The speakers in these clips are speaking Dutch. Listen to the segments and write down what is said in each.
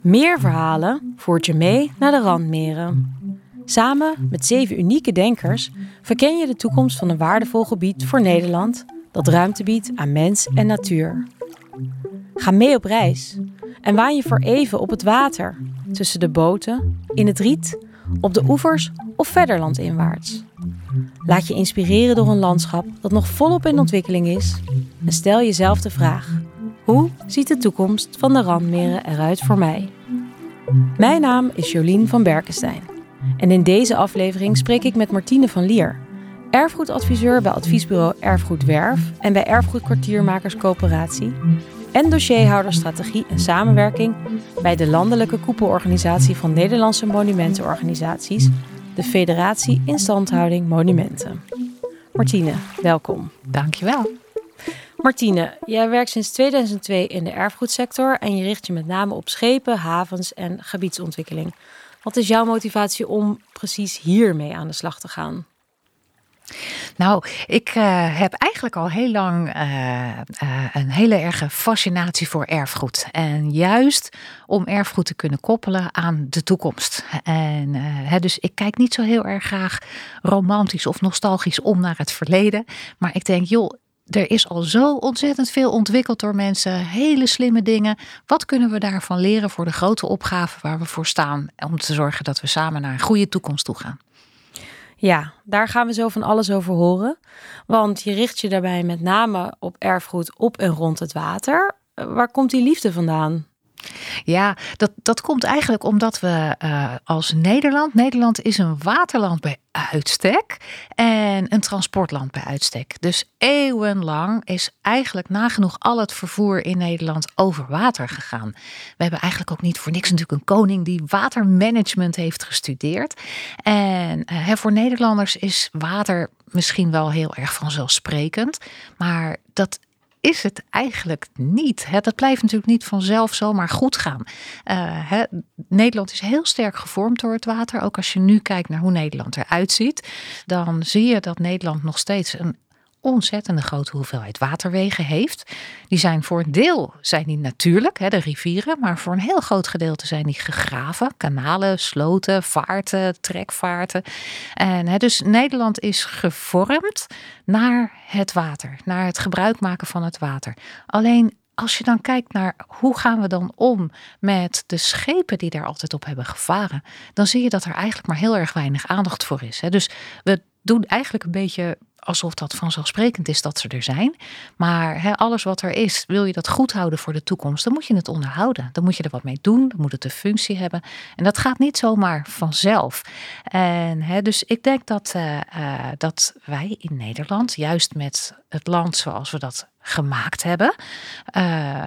Meer verhalen voert je mee naar de randmeren. Samen met zeven unieke denkers verken je de toekomst van een waardevol gebied voor Nederland dat ruimte biedt aan mens en natuur. Ga mee op reis en waan je voor even op het water, tussen de boten, in het riet, op de oevers of verder landinwaarts. Laat je inspireren door een landschap dat nog volop in ontwikkeling is en stel jezelf de vraag: hoe ziet de toekomst van de randmeren eruit voor mij? Mijn naam is Jolien van Berkenstein en in deze aflevering spreek ik met Martine van Lier, erfgoedadviseur bij adviesbureau Erfgoed Werf en bij Erfgoedkwartiermakers Coöperatie en dossierhouder strategie en samenwerking bij de landelijke koepelorganisatie van Nederlandse monumentenorganisaties, de Federatie Instandhouding Monumenten. Martine, welkom. Dankjewel. Martine, jij werkt sinds 2002 in de erfgoedsector en je richt je met name op schepen, havens en gebiedsontwikkeling. Wat is jouw motivatie om precies hiermee aan de slag te gaan? Nou, ik uh, heb eigenlijk al heel lang uh, uh, een hele erge fascinatie voor erfgoed. En juist om erfgoed te kunnen koppelen aan de toekomst. En hè, dus ik kijk niet zo heel erg graag romantisch of nostalgisch om naar het verleden. Maar ik denk, joh, er is al zo ontzettend veel ontwikkeld door mensen. Hele slimme dingen. Wat kunnen we daarvan leren voor de grote opgave waar we voor staan? Om te zorgen dat we samen naar een goede toekomst toe gaan. Ja, daar gaan we zo van alles over horen. Want je richt je daarbij met name op erfgoed op en rond het water. Waar komt die liefde vandaan? Ja, dat, dat komt eigenlijk omdat we uh, als Nederland. Nederland is een waterland bij uitstek en een transportland bij uitstek. Dus eeuwenlang is eigenlijk nagenoeg al het vervoer in Nederland over water gegaan. We hebben eigenlijk ook niet voor niks natuurlijk een koning die watermanagement heeft gestudeerd. En uh, voor Nederlanders is water misschien wel heel erg vanzelfsprekend, maar dat is het eigenlijk niet. Dat blijft natuurlijk niet vanzelf zomaar goed gaan. Hè? Nederland is heel sterk gevormd door het water. Ook als je nu kijkt naar hoe Nederland eruit ziet, dan zie je dat Nederland nog steeds een ontzettende grote hoeveelheid waterwegen heeft. Die zijn voor een deel zijn die natuurlijk, hè, de rivieren, maar voor een heel groot gedeelte zijn die gegraven. Kanalen, sloten, vaarten, trekvaarten. En hè, dus Nederland is gevormd naar het water, naar het gebruik maken van het water. Alleen als je dan kijkt naar hoe gaan we dan om met de schepen die daar altijd op hebben gevaren, dan zie je dat er eigenlijk maar heel erg weinig aandacht voor is. Dus we doen eigenlijk een beetje alsof dat vanzelfsprekend is dat ze er zijn. Maar alles wat er is, wil je dat goed houden voor de toekomst, dan moet je het onderhouden. Dan moet je er wat mee doen, dan moet het een functie hebben. En dat gaat niet zomaar vanzelf. En dus ik denk dat, uh, uh, dat wij in Nederland, juist met het land zoals we dat gemaakt hebben, uh,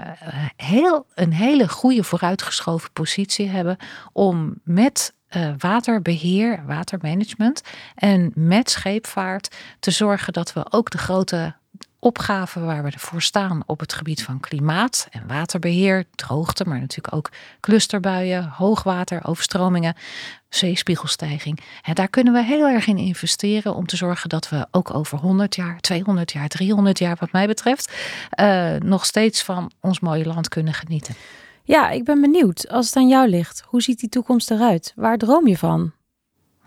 heel, een hele goede vooruitgeschoven positie hebben om met waterbeheer, watermanagement en met scheepvaart te zorgen dat we ook de grote opgaven waar we ervoor staan op het gebied van klimaat en waterbeheer, droogte, maar natuurlijk ook clusterbuien, hoogwater, overstromingen, zeespiegelstijging. Daar kunnen we heel erg in investeren om te zorgen dat we ook over 100 jaar, 200 jaar, 300 jaar, wat mij betreft, uh, nog steeds van ons mooie land kunnen genieten. Ja, ik ben benieuwd. Als het aan jou ligt, hoe ziet die toekomst eruit? Waar droom je van?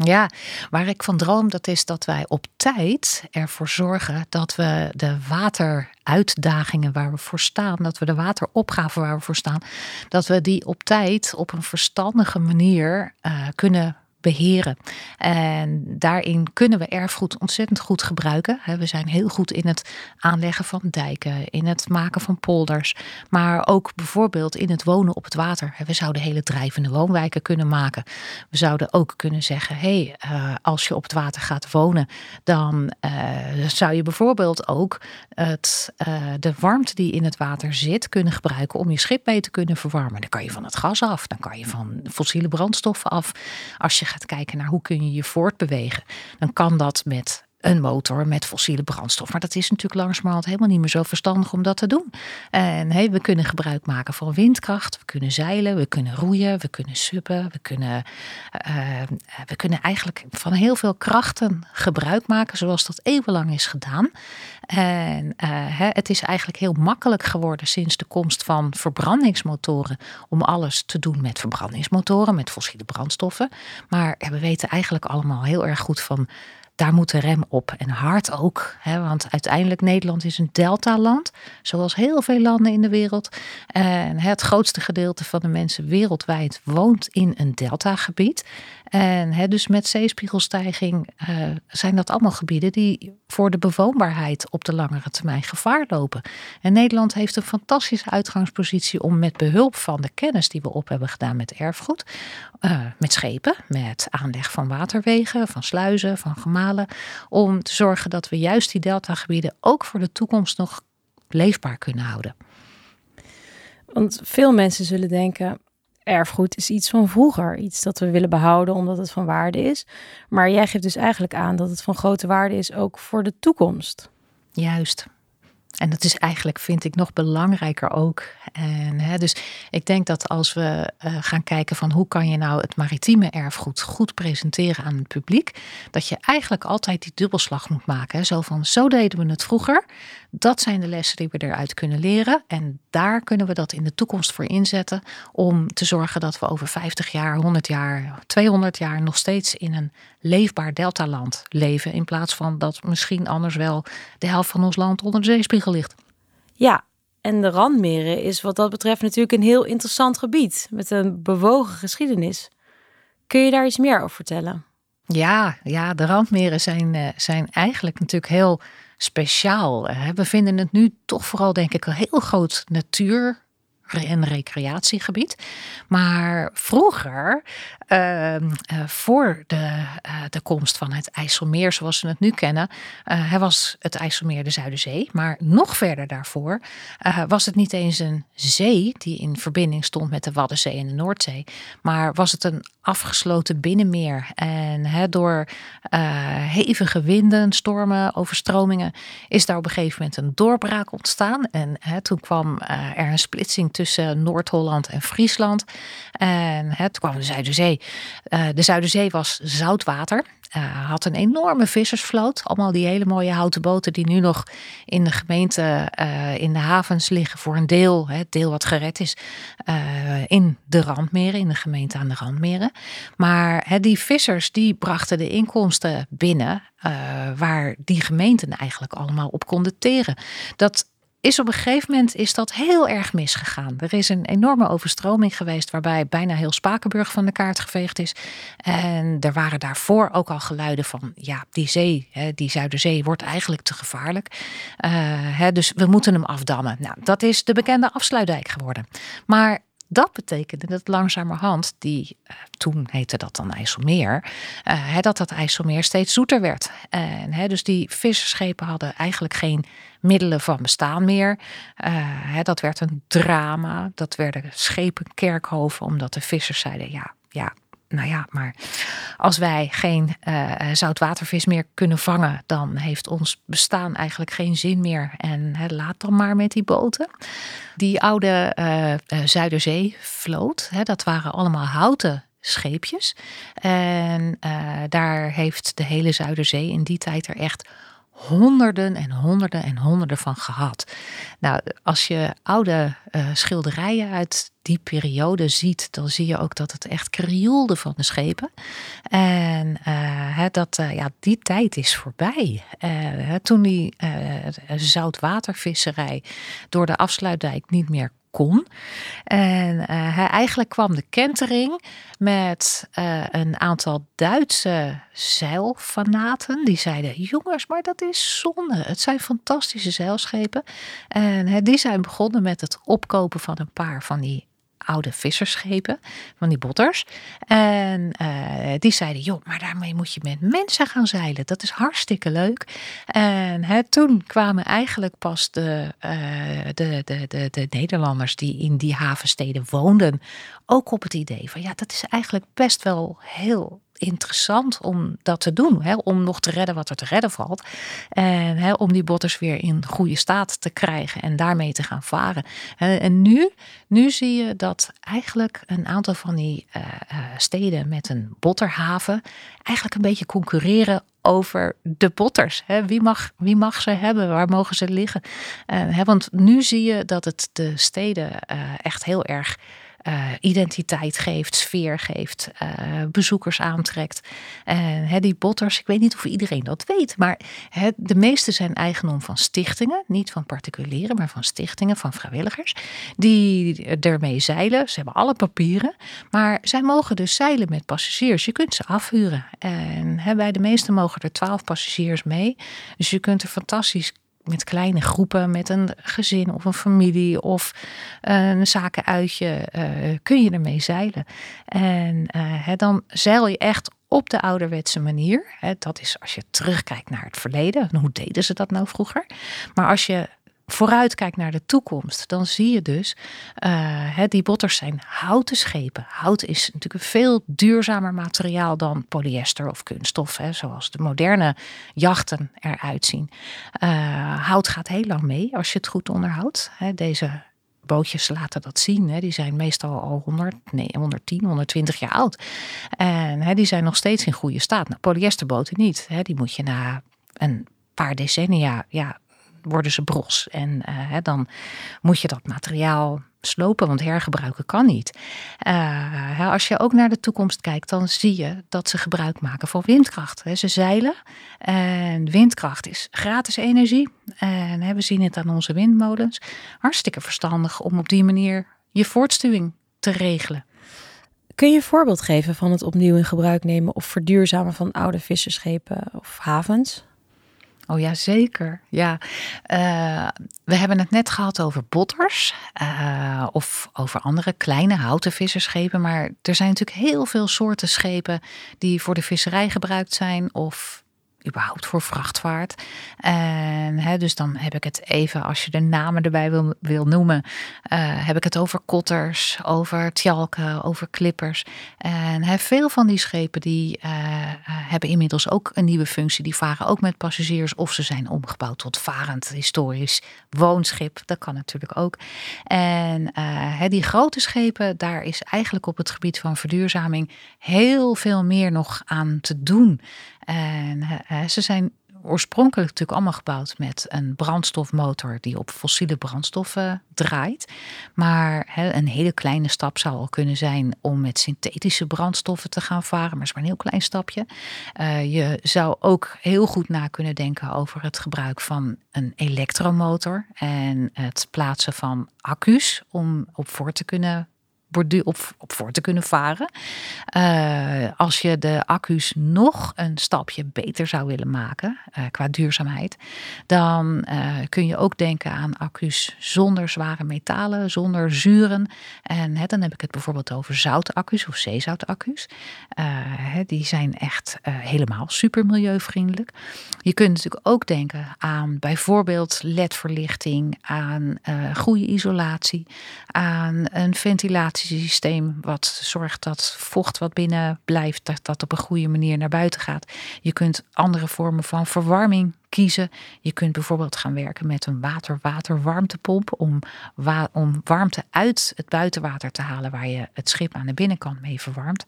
Ja, waar ik van droom, dat is dat wij op tijd ervoor zorgen dat we de wateruitdagingen waar we voor staan, dat we de wateropgaven waar we voor staan, dat we die op tijd op een verstandige manier uh, kunnen beheren. En daarin kunnen we erfgoed ontzettend goed gebruiken. We zijn heel goed in het aanleggen van dijken, in het maken van polders, maar ook bijvoorbeeld in het wonen op het water. We zouden hele drijvende woonwijken kunnen maken. We zouden ook kunnen zeggen: hé, hey, uh, als je op het water gaat wonen, dan uh, zou je bijvoorbeeld ook het, uh, de warmte die in het water zit kunnen gebruiken om je schip mee te kunnen verwarmen. Dan kan je van het gas af, dan kan je van fossiele brandstoffen af. Als je gaat kijken naar hoe kun je je voortbewegen, dan kan dat met een motor met fossiele brandstof. Maar dat is natuurlijk langzamerhand helemaal niet meer zo verstandig om dat te doen. En we kunnen gebruik maken van windkracht, we kunnen zeilen, we kunnen roeien, we kunnen suppen, we kunnen, uh, we kunnen eigenlijk van heel veel krachten gebruik maken zoals dat eeuwenlang is gedaan. En uh, het is eigenlijk heel makkelijk geworden sinds de komst van verbrandingsmotoren om alles te doen met verbrandingsmotoren, met fossiele brandstoffen. Maar we weten eigenlijk allemaal heel erg goed van daar moet de rem op. En hard ook. Hè, want uiteindelijk Nederland is een deltaland. Zoals heel veel landen in de wereld. En het grootste gedeelte van de mensen wereldwijd woont in een deltagebied. En hè, dus met zeespiegelstijging uh, zijn dat allemaal gebieden die voor de bewoonbaarheid op de langere termijn gevaar lopen. En Nederland heeft een fantastische uitgangspositie om met behulp van de kennis die we op hebben gedaan met erfgoed, uh, met schepen, met aanleg van waterwegen, van sluizen, van gemalen, om te zorgen dat we juist die deltagebieden ook voor de toekomst nog leefbaar kunnen houden. Want veel mensen zullen denken: erfgoed is iets van vroeger, iets dat we willen behouden omdat het van waarde is. Maar jij geeft dus eigenlijk aan dat het van grote waarde is ook voor de toekomst. Juist. En dat is eigenlijk, vind ik, nog belangrijker ook. En, hè, dus ik denk dat als we uh, gaan kijken van hoe kan je nou het maritieme erfgoed goed presenteren aan het publiek, dat je eigenlijk altijd die dubbelslag moet maken. Hè. Zo van, zo deden we het vroeger. Dat zijn de lessen die we eruit kunnen leren. En daar kunnen we dat in de toekomst voor inzetten om te zorgen dat we over 50 jaar, 100 jaar, 200 jaar nog steeds in een leefbaar deltaland leven. In plaats van dat misschien anders wel de helft van ons land onder de ligt. Ja, en de Randmeren is wat dat betreft natuurlijk een heel interessant gebied met een bewogen geschiedenis. Kun je daar iets meer over vertellen? Ja, ja de Randmeren zijn, eh, zijn eigenlijk natuurlijk heel speciaal. We vinden het nu toch vooral, denk ik, een heel groot natuur en recreatiegebied. Maar vroeger, ehm, eh, voor de, uh, de komst van het IJsselmeer zoals we het nu kennen, uh, was het IJsselmeer de Zuiderzee. Maar nog verder daarvoor was het niet eens een zee die in verbinding stond met de Waddenzee en de Noordzee. Maar was het een afgesloten binnenmeer. En door hevige winden, stormen, overstromingen is daar op een gegeven moment een doorbraak ontstaan. En toen kwam er een splitsing tussen Noord-Holland en Friesland. En het kwam de Zuiderzee. Uh, de Zuiderzee was zoutwater. Uh, had een enorme vissersvloot. Allemaal die hele mooie houten boten die nu nog in de gemeente uh, in de havens liggen voor een deel, het deel wat gered is, uh, in de randmeren, in de gemeente aan de randmeren. Maar die vissers die brachten de inkomsten binnen waar die gemeenten eigenlijk allemaal op konden teren. Dat is op een gegeven moment is dat heel erg misgegaan. Er is een enorme overstroming geweest waarbij bijna heel Spakenburg van de kaart geveegd is. En er waren daarvoor ook al geluiden van ja, die zee, die Zuiderzee wordt eigenlijk te gevaarlijk. Uh, dus we moeten hem afdammen. Nou, dat is de bekende afsluitdijk geworden. Maar dat betekende dat langzamerhand, die, uh, toen heette dat dan IJsselmeer, uh, dat dat IJsselmeer steeds zoeter werd. Dus die visserschepen hadden eigenlijk geen middelen van bestaan meer. Hè, dat werd een drama. Dat werden schepen kerkhoven, omdat de vissers zeiden: ja, ja, nou ja, maar als wij geen uh, zoutwatervis meer kunnen vangen, dan heeft ons bestaan eigenlijk geen zin meer. En hè, laat dan maar met die boten. Die oude uh, Zuiderzeevloot, dat waren allemaal houten scheepjes. En daar heeft de hele Zuiderzee in die tijd er echt honderden en honderden en honderden van gehad. Nou, als je oude uh, schilderijen uit die periode ziet, dan zie je ook dat het echt krioelde van de schepen. En uh, dat, uh, ja, die tijd is voorbij. toen die zoutwatervisserij door de afsluitdijk niet meer En uh, hij eigenlijk kwam de kentering met uh, een aantal Duitse zeilfanaten. Die zeiden: Jongens, maar dat is zonde. Het zijn fantastische zeilschepen. En uh, die zijn begonnen met het opkopen van een paar van die oude visserschepen, van die botters. En uh, die zeiden, joh, maar daarmee moet je met mensen gaan zeilen. Dat is hartstikke leuk. En hè, toen kwamen eigenlijk pas de, uh, de, de, de, de Nederlanders die in die havensteden woonden, ook op het idee van, ja, dat is eigenlijk best wel heel interessant om dat te doen. Hè, om nog te redden wat er te redden valt. En hè, om die botters weer in goede staat te krijgen en daarmee te gaan varen. En nu, nu zie je dat eigenlijk een aantal van die uh, steden met een botterhaven eigenlijk een beetje concurreren over de botters. Hè? Wie, mag, wie mag ze hebben? Waar mogen ze liggen? Uh, hè, want nu zie je dat het de steden echt heel erg uh, identiteit geeft, sfeer geeft, uh, bezoekers aantrekt. En uh, die botters, ik weet niet of iedereen dat weet, maar de meeste zijn eigendom van stichtingen, niet van particulieren, maar van stichtingen, van vrijwilligers, die ermee zeilen. Ze hebben alle papieren, maar zij mogen dus zeilen met passagiers. Je kunt ze afhuren. En bij de meeste mogen er twaalf passagiers mee. Dus je kunt er fantastisch met kleine groepen, met een gezin of een familie of een zakenuitje, uh, kun je ermee zeilen. En uh, dan zeil je echt op de ouderwetse manier. dat is als je terugkijkt naar het verleden. Hoe deden ze dat nou vroeger? Maar als je vooruit kijkt naar de toekomst, dan zie je dus, uh, die botters zijn houten schepen. Hout is natuurlijk een veel duurzamer materiaal dan polyester of kunststof, hè, zoals de moderne jachten eruit zien. Uh, hout gaat heel lang mee als je het goed onderhoudt. Deze bootjes laten dat zien. Hè. Die zijn meestal al 100, nee, 110, 120 jaar oud. En hè, die zijn nog steeds in goede staat. Nou, polyesterboten niet. Hè. Die moet je na een paar decennia ja, worden ze bros. En uh, dan moet je dat materiaal slopen, want hergebruiken kan niet. Uh, als je ook naar de toekomst kijkt, dan zie je dat ze gebruik maken van windkracht. Ze zeilen en windkracht is gratis energie. En we zien het aan onze windmolens. Hartstikke verstandig om op die manier je voortstuwing te regelen. Kun je een voorbeeld geven van het opnieuw in gebruik nemen of verduurzamen van oude visserschepen of havens? Oh ja, zeker. Ja. Uh, we hebben het net gehad over botters uh, of over andere kleine houten visserschepen. Maar er zijn natuurlijk heel veel soorten schepen die voor de visserij gebruikt zijn of überhaupt voor vrachtvaart. En hè, dus dan heb ik het even, als je de namen erbij wil, wil noemen, uh, heb ik het over kotters, over tjalken, over klippers. En veel van die schepen die uh, hebben inmiddels ook een nieuwe functie. Die varen ook met passagiers of ze zijn omgebouwd tot varend historisch woonschip. Dat kan natuurlijk ook. En die grote schepen, daar is eigenlijk op het gebied van verduurzaming heel veel meer nog aan te doen. En ze zijn oorspronkelijk natuurlijk allemaal gebouwd met een brandstofmotor die op fossiele brandstoffen draait. Maar een hele kleine stap zou al kunnen zijn om met synthetische brandstoffen te gaan varen, maar is maar een heel klein stapje. Uh, je zou ook heel goed na kunnen denken over het gebruik van een elektromotor en het plaatsen van accu's om op voor te kunnen op, op voor te kunnen varen. Uh, als je de accu's nog een stapje beter zou willen maken uh, qua duurzaamheid, dan uh, kun je ook denken aan accu's zonder zware metalen, zonder zuren. En hè, dan heb ik het bijvoorbeeld over zoutaccu's of zeezoutaccu's. die zijn echt helemaal super milieuvriendelijk. Je kunt natuurlijk ook denken aan bijvoorbeeld ledverlichting, aan goede isolatie, aan een ventilatie systeem wat zorgt dat vocht wat binnen blijft, dat dat op een goede manier naar buiten gaat. Je kunt andere vormen van verwarming kiezen. Je kunt bijvoorbeeld gaan werken met een water-water-warmtepomp om, om warmte uit het buitenwater te halen waar je het schip aan de binnenkant mee verwarmt.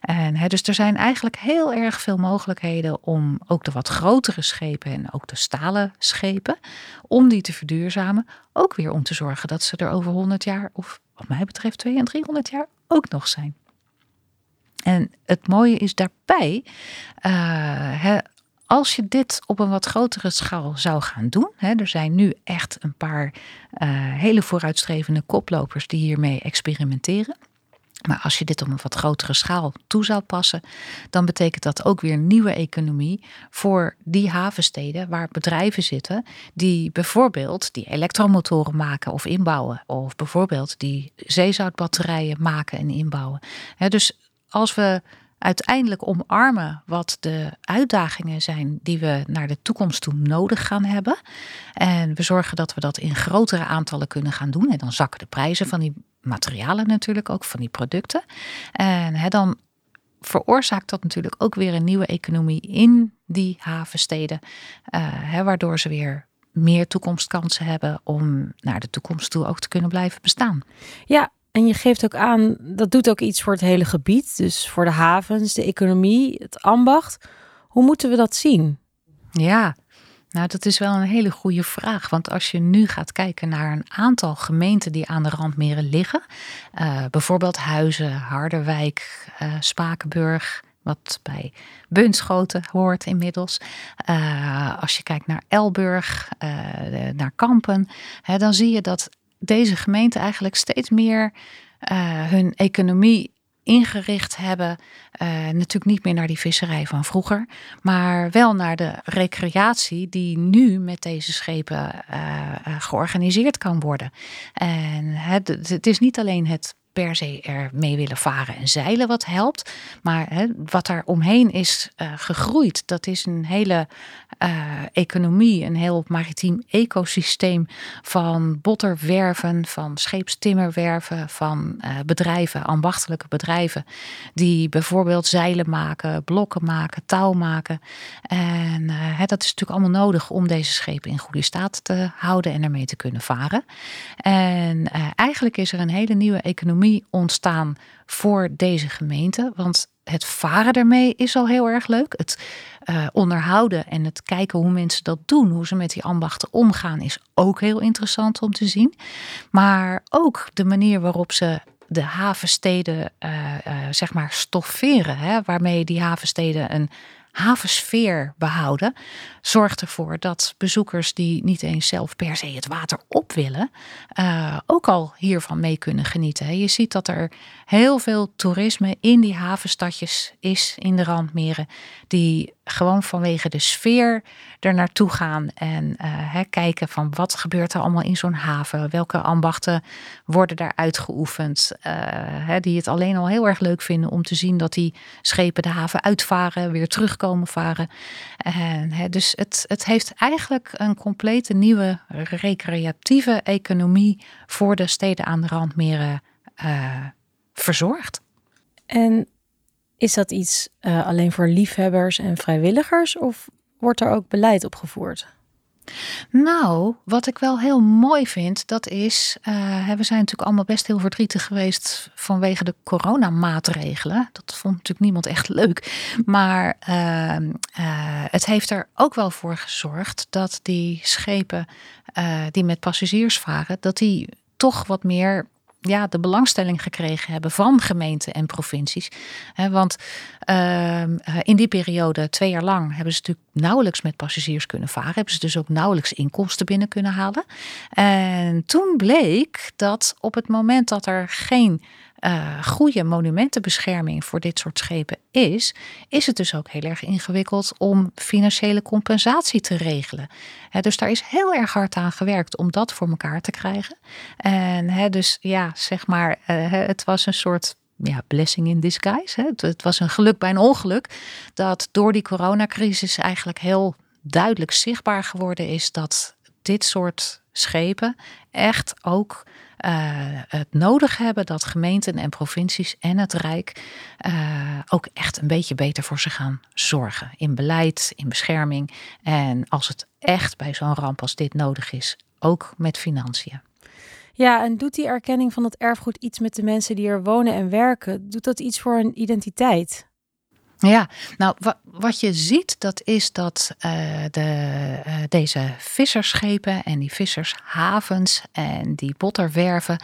En, hè, dus er zijn eigenlijk heel erg veel mogelijkheden om ook de wat grotere schepen en ook de stalen schepen, om die te verduurzamen. Ook weer om te zorgen dat ze er over 100 jaar of wat mij betreft 200 en 300 jaar ook nog zijn. En het mooie is daarbij, uh, als je dit op een wat grotere schaal zou gaan doen, hè, er zijn nu echt een paar uh, hele vooruitstrevende koplopers die hiermee experimenteren. Maar als je dit op een wat grotere schaal toe zou passen, dan betekent dat ook weer nieuwe economie voor die havensteden waar bedrijven zitten die bijvoorbeeld die elektromotoren maken of inbouwen, of bijvoorbeeld die zeezoutbatterijen maken en inbouwen. dus als we uiteindelijk omarmen wat de uitdagingen zijn die we naar de toekomst toe nodig gaan hebben. En we zorgen dat we dat in grotere aantallen kunnen gaan doen. En dan zakken de prijzen van die materialen natuurlijk ook, van die producten. En dan veroorzaakt dat natuurlijk ook weer een nieuwe economie in die havensteden. Uh, hè, waardoor ze weer meer toekomstkansen hebben om naar de toekomst toe ook te kunnen blijven bestaan. Ja, en je geeft ook aan, dat doet ook iets voor het hele gebied. Dus voor de havens, de economie, het ambacht. Hoe moeten we dat zien? Ja, nou dat is wel een hele goede vraag. Want als je nu gaat kijken naar een aantal gemeenten die aan de randmeren liggen. Uh, bijvoorbeeld Huizen, Harderwijk, uh, Spakenburg, wat bij Bunschoten hoort inmiddels. Uh, als je kijkt naar Elburg, naar Kampen, hè, dan zie je dat deze gemeenten eigenlijk steeds meer hun economie ingericht hebben. Uh, natuurlijk niet meer naar die visserij van vroeger, maar wel naar de recreatie die nu met deze schepen uh, georganiseerd kan worden. En het is niet alleen het per se er mee willen varen en zeilen wat helpt. Maar hè, wat daar omheen is uh, gegroeid, dat is een hele uh, economie, een heel maritiem ecosysteem van botterwerven, van scheepstimmerwerven, van uh, bedrijven, ambachtelijke bedrijven, die bijvoorbeeld zeilen maken, blokken maken, touw maken. En hè, dat is natuurlijk allemaal nodig om deze schepen in goede staat te houden en ermee te kunnen varen. En eigenlijk is er een hele nieuwe economie ontstaan voor deze gemeente. Want het varen ermee is al heel erg leuk. Het uh, onderhouden en het kijken hoe mensen dat doen, hoe ze met die ambachten omgaan, is ook heel interessant om te zien. Maar ook de manier waarop ze de havensteden, uh, uh, zeg maar, stofferen. Hè, waarmee die havensteden een havensfeer behouden, zorgt ervoor dat bezoekers die niet eens zelf per se het water op willen, uh, ook al hiervan mee kunnen genieten. Je ziet dat er heel veel toerisme in die havenstadjes is in de randmeren, die gewoon vanwege de sfeer er naartoe gaan en uh, kijken van wat gebeurt er allemaal in zo'n haven, welke ambachten worden daar uitgeoefend, uh, die het alleen al heel erg leuk vinden om te zien dat die schepen de haven uitvaren, weer terugkomen varen. En, dus het, het heeft eigenlijk een complete nieuwe recreatieve economie voor de steden aan de randmeren uh, verzorgd. En is dat iets uh, alleen voor liefhebbers en vrijwilligers of wordt er ook beleid opgevoerd? Nou, wat ik wel heel mooi vind, dat is, uh, we zijn natuurlijk allemaal best heel verdrietig geweest vanwege de coronamaatregelen. Dat vond natuurlijk niemand echt leuk. Maar uh, uh, het heeft er ook wel voor gezorgd dat die schepen die met passagiers varen, dat die toch wat meer ja, de belangstelling gekregen hebben van gemeenten en provincies. want ehm, eh, in die periode, twee jaar lang, hebben ze natuurlijk nauwelijks met passagiers kunnen varen. Hebben ze dus ook nauwelijks inkomsten binnen kunnen halen. En toen bleek dat op het moment dat er geen uh, goede monumentenbescherming voor dit soort schepen is, is het dus ook heel erg ingewikkeld om financiële compensatie te regelen. dus daar is heel erg hard aan gewerkt om dat voor elkaar te krijgen. En dus ja, zeg maar, uh, het was een soort ja, blessing in disguise. Het, was een geluk bij een ongeluk dat door die coronacrisis eigenlijk heel duidelijk zichtbaar geworden is dat dit soort schepen echt ook het nodig hebben dat gemeenten en provincies en het Rijk uh, ook echt een beetje beter voor ze gaan zorgen. In beleid, in bescherming en als het echt bij zo'n ramp als dit nodig is, ook met financiën. Ja, en doet die erkenning van het erfgoed iets met de mensen die er wonen en werken? Doet dat iets voor hun identiteit? Ja, nou wat je ziet, dat is dat uh, de, uh, deze vissersschepen en die vissershavens en die botterwerven,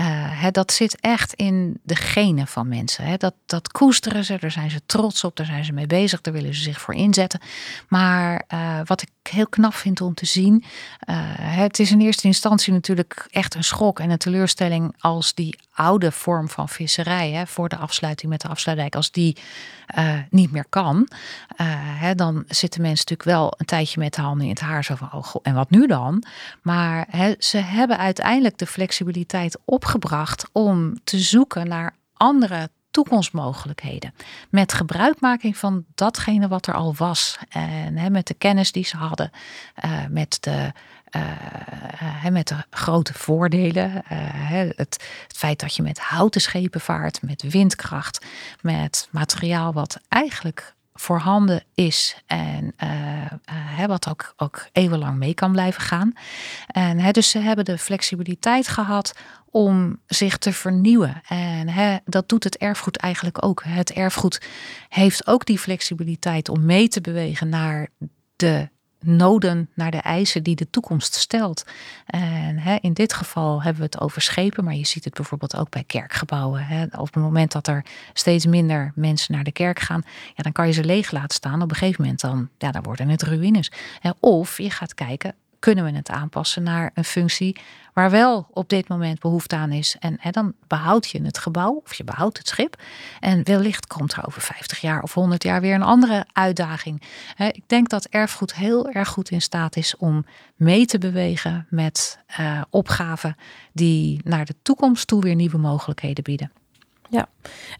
uh, dat zit echt in de genen van mensen. Hè. Dat, dat koesteren ze, daar zijn ze trots op, daar zijn ze mee bezig, daar willen ze zich voor inzetten. Maar wat ik heel knap vind om te zien, het is in eerste instantie natuurlijk echt een schok en een teleurstelling als die oude vorm van visserij, hè, voor de afsluiting met de afsluitdijk, als die uh, niet meer kan, uh, hè, dan zitten mensen natuurlijk wel een tijdje met de handen in het haar. Zo van, oh en wat nu dan? Maar hè, ze hebben uiteindelijk de flexibiliteit opgebracht om te zoeken naar andere toekomstmogelijkheden. Met gebruikmaking van datgene wat er al was. En met de kennis die ze hadden. Uh, met de uh, met de grote voordelen. Uh, het, het, feit dat je met houten schepen vaart, met windkracht, met materiaal wat eigenlijk voorhanden is en wat ook, ook eeuwenlang mee kan blijven gaan. En dus ze hebben de flexibiliteit gehad om zich te vernieuwen. En dat doet het erfgoed eigenlijk ook. Het erfgoed heeft ook die flexibiliteit om mee te bewegen naar de noden naar de eisen die de toekomst stelt. En hè, in dit geval hebben we het over schepen, maar je ziet het bijvoorbeeld ook bij kerkgebouwen. Hè. Op het moment dat er steeds minder mensen naar de kerk gaan, ja, dan kan je ze leeg laten staan. Op een gegeven moment dan, ja, dan worden het ruïnes. Of je gaat kijken, kunnen we het aanpassen naar een functie waar wel op dit moment behoefte aan is. En hè, dan behoud je het gebouw of je behoudt het schip. En wellicht komt er over 50 jaar of 100 jaar weer een andere uitdaging. Ik denk dat erfgoed heel erg goed in staat is om mee te bewegen met uh, opgaven die naar de toekomst toe weer nieuwe mogelijkheden bieden. Ja,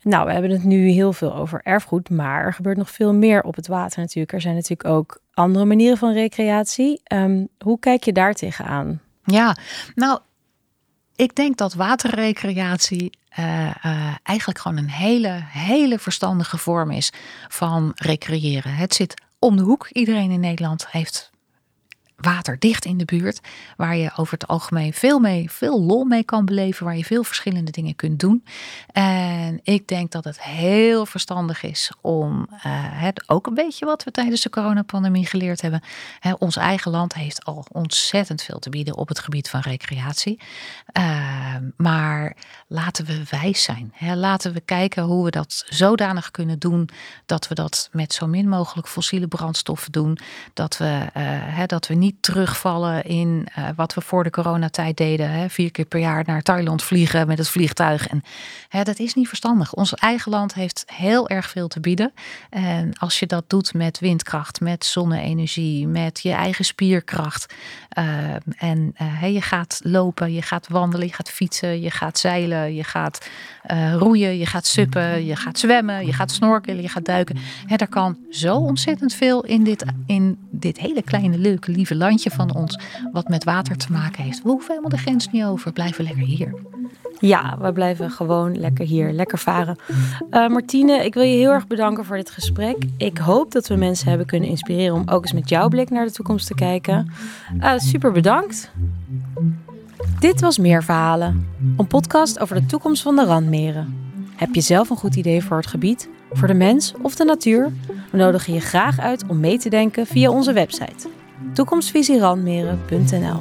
nou, we hebben het nu heel veel over erfgoed, maar er gebeurt nog veel meer op het water natuurlijk. Er zijn natuurlijk ook andere manieren van recreatie. Um, hoe kijk je daar tegenaan? Ja, nou, ik denk dat waterrecreatie uh, uh, eigenlijk gewoon een hele, hele verstandige vorm is van recreëren. Het zit om de hoek. Iedereen in Nederland heeft water dicht in de buurt. Waar je over het algemeen veel, mee, veel lol mee kan beleven. Waar je veel verschillende dingen kunt doen. En ik denk dat het heel verstandig is om uh, het ook een beetje wat we tijdens de coronapandemie geleerd hebben. Hè, ons eigen land heeft al ontzettend veel te bieden op het gebied van recreatie. Uh, maar laten we wijs zijn. Hè. Laten we kijken hoe we dat zodanig kunnen doen. Dat we dat met zo min mogelijk fossiele brandstoffen doen. Dat we, uh, hè, dat we niet terugvallen in uh, wat we voor de coronatijd deden. Hè? Vier keer per jaar naar Thailand vliegen met het vliegtuig. En hè, dat is niet verstandig. Ons eigen land heeft heel erg veel te bieden. En als je dat doet met windkracht, met zonne-energie, met je eigen spierkracht. Uh, en uh, je gaat lopen, je gaat wandelen, je gaat fietsen, je gaat zeilen, je gaat roeien, je gaat suppen, je gaat zwemmen, je gaat snorkelen, je gaat duiken. Hè, er kan zo ontzettend veel in dit, in dit hele kleine, leuke, lieve landje van ons wat met water te maken heeft. We hoeven helemaal de grens niet over. Blijven lekker hier. Ja, we blijven gewoon lekker hier, lekker varen. Uh, Martine, ik wil je heel erg bedanken voor dit gesprek. Ik hoop dat we mensen hebben kunnen inspireren om ook eens met jouw blik naar de toekomst te kijken. Uh, super bedankt. Dit was Meer Verhalen, een podcast over de toekomst van de randmeren. Heb je zelf een goed idee voor het gebied, voor de mens of de natuur? We nodigen je graag uit om mee te denken via onze website toekomstvisierandmeren.nl